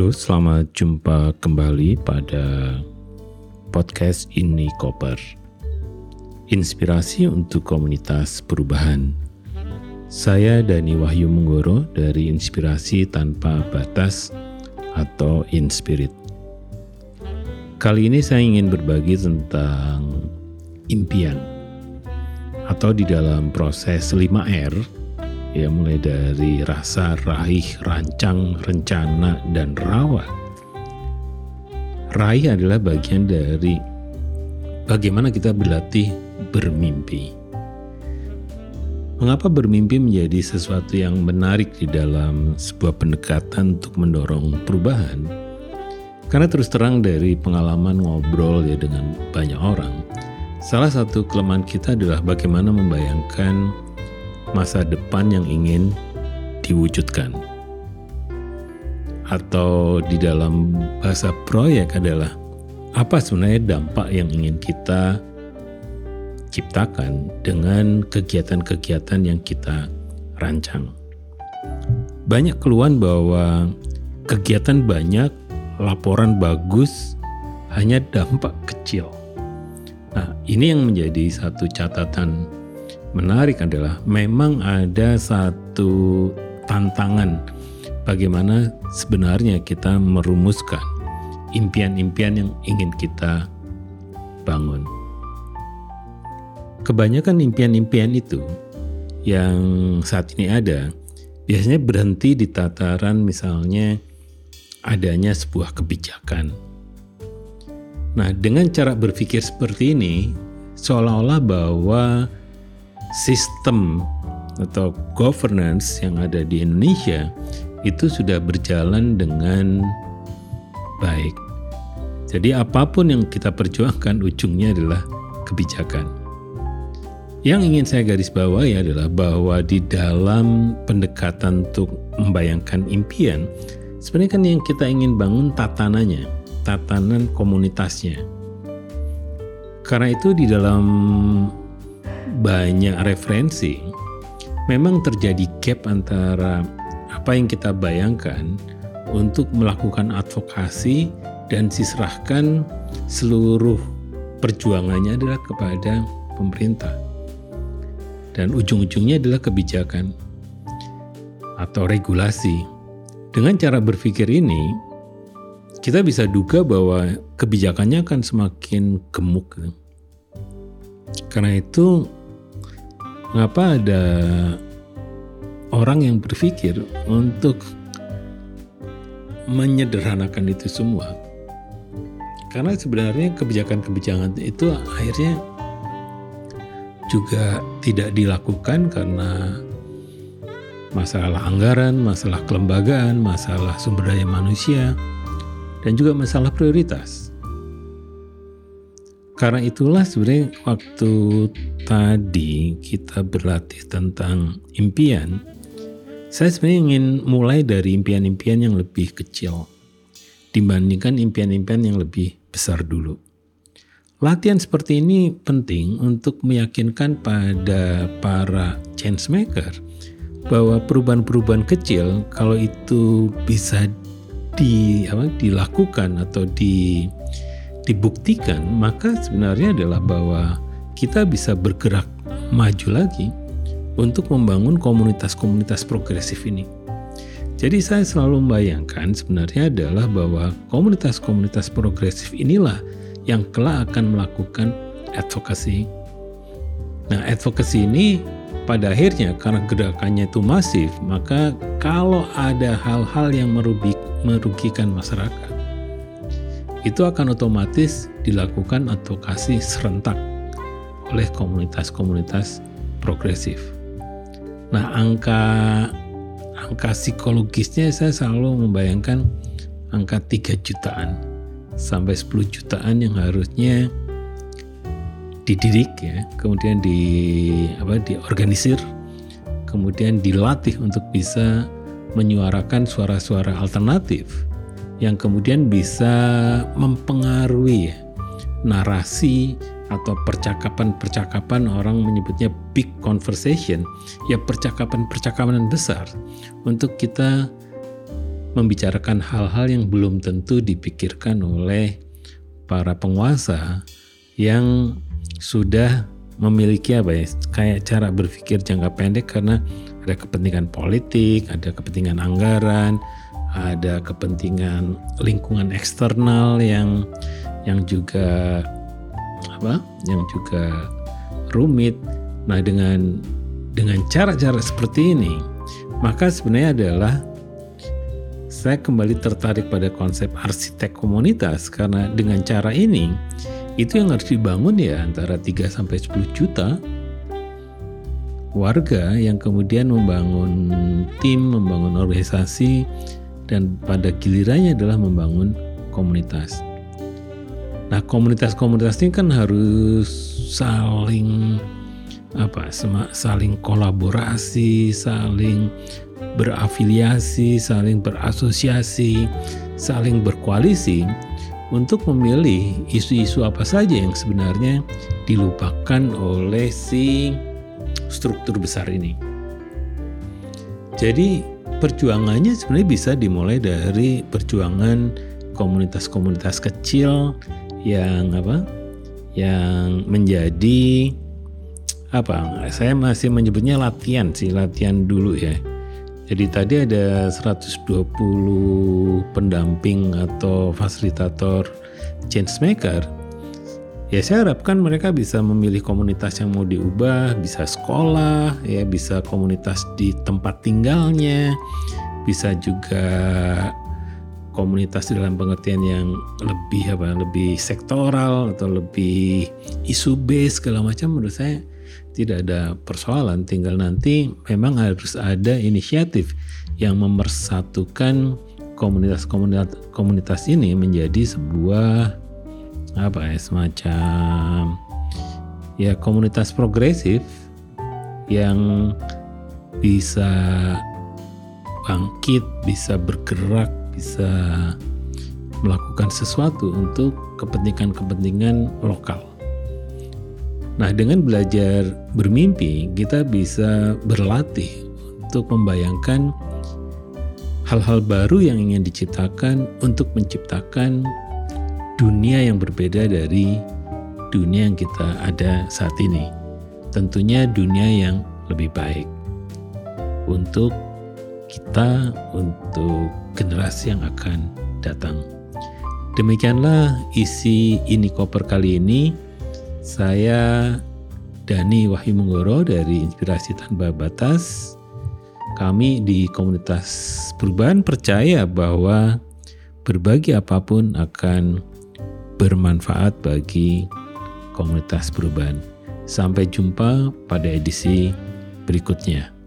Halo, selamat jumpa kembali pada podcast ini Koper. Inspirasi untuk komunitas perubahan. Saya Dani Wahyu Menggoro dari Inspirasi Tanpa Batas atau Inspirit. Kali ini saya ingin berbagi tentang impian atau di dalam proses 5R ya mulai dari rasa, raih, rancang, rencana, dan rawat. Raih adalah bagian dari bagaimana kita berlatih bermimpi. Mengapa bermimpi menjadi sesuatu yang menarik di dalam sebuah pendekatan untuk mendorong perubahan? Karena terus terang dari pengalaman ngobrol ya dengan banyak orang, salah satu kelemahan kita adalah bagaimana membayangkan masa depan yang ingin diwujudkan. Atau di dalam bahasa proyek adalah apa sebenarnya dampak yang ingin kita ciptakan dengan kegiatan-kegiatan yang kita rancang. Banyak keluhan bahwa kegiatan banyak, laporan bagus, hanya dampak kecil. Nah, ini yang menjadi satu catatan menarik adalah memang ada satu tantangan bagaimana sebenarnya kita merumuskan impian-impian yang ingin kita bangun. Kebanyakan impian-impian itu yang saat ini ada biasanya berhenti di tataran misalnya adanya sebuah kebijakan. Nah, dengan cara berpikir seperti ini, seolah-olah bahwa sistem atau governance yang ada di Indonesia itu sudah berjalan dengan baik. Jadi apa pun yang kita perjuangkan ujungnya adalah kebijakan. Yang ingin saya garis bawahi adalah bahwa di dalam pendekatan untuk membayangkan impian, sebenarnya kan yang kita ingin bangun tatanannya, tatanan komunitasnya. Karena itu di dalam banyak referensi, memang terjadi gap antara apa yang kita bayangkan untuk melakukan advokasi dan diserahkan seluruh perjuangannya adalah kepada pemerintah. Dan ujung-ujungnya adalah kebijakan atau regulasi. Dengan cara berpikir ini, kita bisa duga bahwa kebijakannya akan semakin gemuk. Karena itu Mengapa ada orang yang berpikir untuk menyederhanakan itu semua? Karena sebenarnya kebijakan-kebijakan itu akhirnya juga tidak dilakukan karena masalah anggaran, masalah kelembagaan, masalah sumber daya manusia, dan juga masalah prioritas. Karena itulah sebenarnya waktu tadi kita berlatih tentang impian, saya sebenarnya ingin mulai dari impian-impian yang lebih kecil dibandingkan impian-impian yang lebih besar dulu. Latihan seperti ini penting untuk meyakinkan pada para change maker bahwa perubahan-perubahan kecil kalau itu bisa di apa, dilakukan atau di dibuktikan, maka sebenarnya adalah bahwa kita bisa bergerak maju lagi untuk membangun komunitas-komunitas progresif ini. Jadi saya selalu membayangkan sebenarnya adalah bahwa komunitas-komunitas progresif inilah yang kelak akan melakukan advokasi. Nah, advokasi ini pada akhirnya karena gerakannya itu masif, maka kalau ada hal-hal yang merugikan masyarakat, itu akan otomatis dilakukan advokasi serentak oleh komunitas-komunitas progresif. Nah, angka angka psikologisnya saya selalu membayangkan angka 3 jutaan sampai 10 jutaan yang harusnya dididik ya, kemudian di apa diorganisir, kemudian dilatih untuk bisa menyuarakan suara-suara alternatif yang kemudian bisa mempengaruhi narasi atau percakapan-percakapan orang menyebutnya big conversation, ya percakapan-percakapan besar untuk kita membicarakan hal-hal yang belum tentu dipikirkan oleh para penguasa yang sudah memiliki apa ya kayak cara berpikir jangka pendek karena ada kepentingan politik, ada kepentingan anggaran, ada kepentingan lingkungan eksternal yang yang juga apa? yang juga rumit. Nah, dengan dengan cara-cara seperti ini, maka sebenarnya adalah saya kembali tertarik pada konsep arsitek komunitas karena dengan cara ini itu yang harus dibangun ya antara 3 sampai 10 juta warga yang kemudian membangun tim, membangun organisasi dan pada gilirannya adalah membangun komunitas. Nah, komunitas-komunitas ini kan harus saling apa saling kolaborasi, saling berafiliasi, saling berasosiasi, saling berkoalisi untuk memilih isu-isu apa saja yang sebenarnya dilupakan oleh si struktur besar ini. Jadi perjuangannya sebenarnya bisa dimulai dari perjuangan komunitas-komunitas kecil yang apa? yang menjadi apa? Saya masih menyebutnya latihan sih, latihan dulu ya jadi tadi ada 120 pendamping atau fasilitator change maker. Ya saya harapkan mereka bisa memilih komunitas yang mau diubah, bisa sekolah, ya bisa komunitas di tempat tinggalnya, bisa juga komunitas dalam pengertian yang lebih apa lebih sektoral atau lebih isu base segala macam menurut saya tidak ada persoalan. Tinggal nanti memang harus ada inisiatif yang memersatukan komunitas-komunitas komunitas ini menjadi sebuah apa ya semacam ya komunitas progresif yang bisa bangkit, bisa bergerak, bisa melakukan sesuatu untuk kepentingan-kepentingan lokal. Nah, dengan belajar bermimpi, kita bisa berlatih untuk membayangkan hal-hal baru yang ingin diciptakan untuk menciptakan dunia yang berbeda dari dunia yang kita ada saat ini. Tentunya dunia yang lebih baik untuk kita, untuk generasi yang akan datang. Demikianlah isi ini koper kali ini. Saya Dani Wahyu Menggoro dari Inspirasi Tanpa Batas. Kami di komunitas perubahan percaya bahwa berbagi apa pun akan bermanfaat bagi komunitas perubahan. Sampai jumpa pada edisi berikutnya.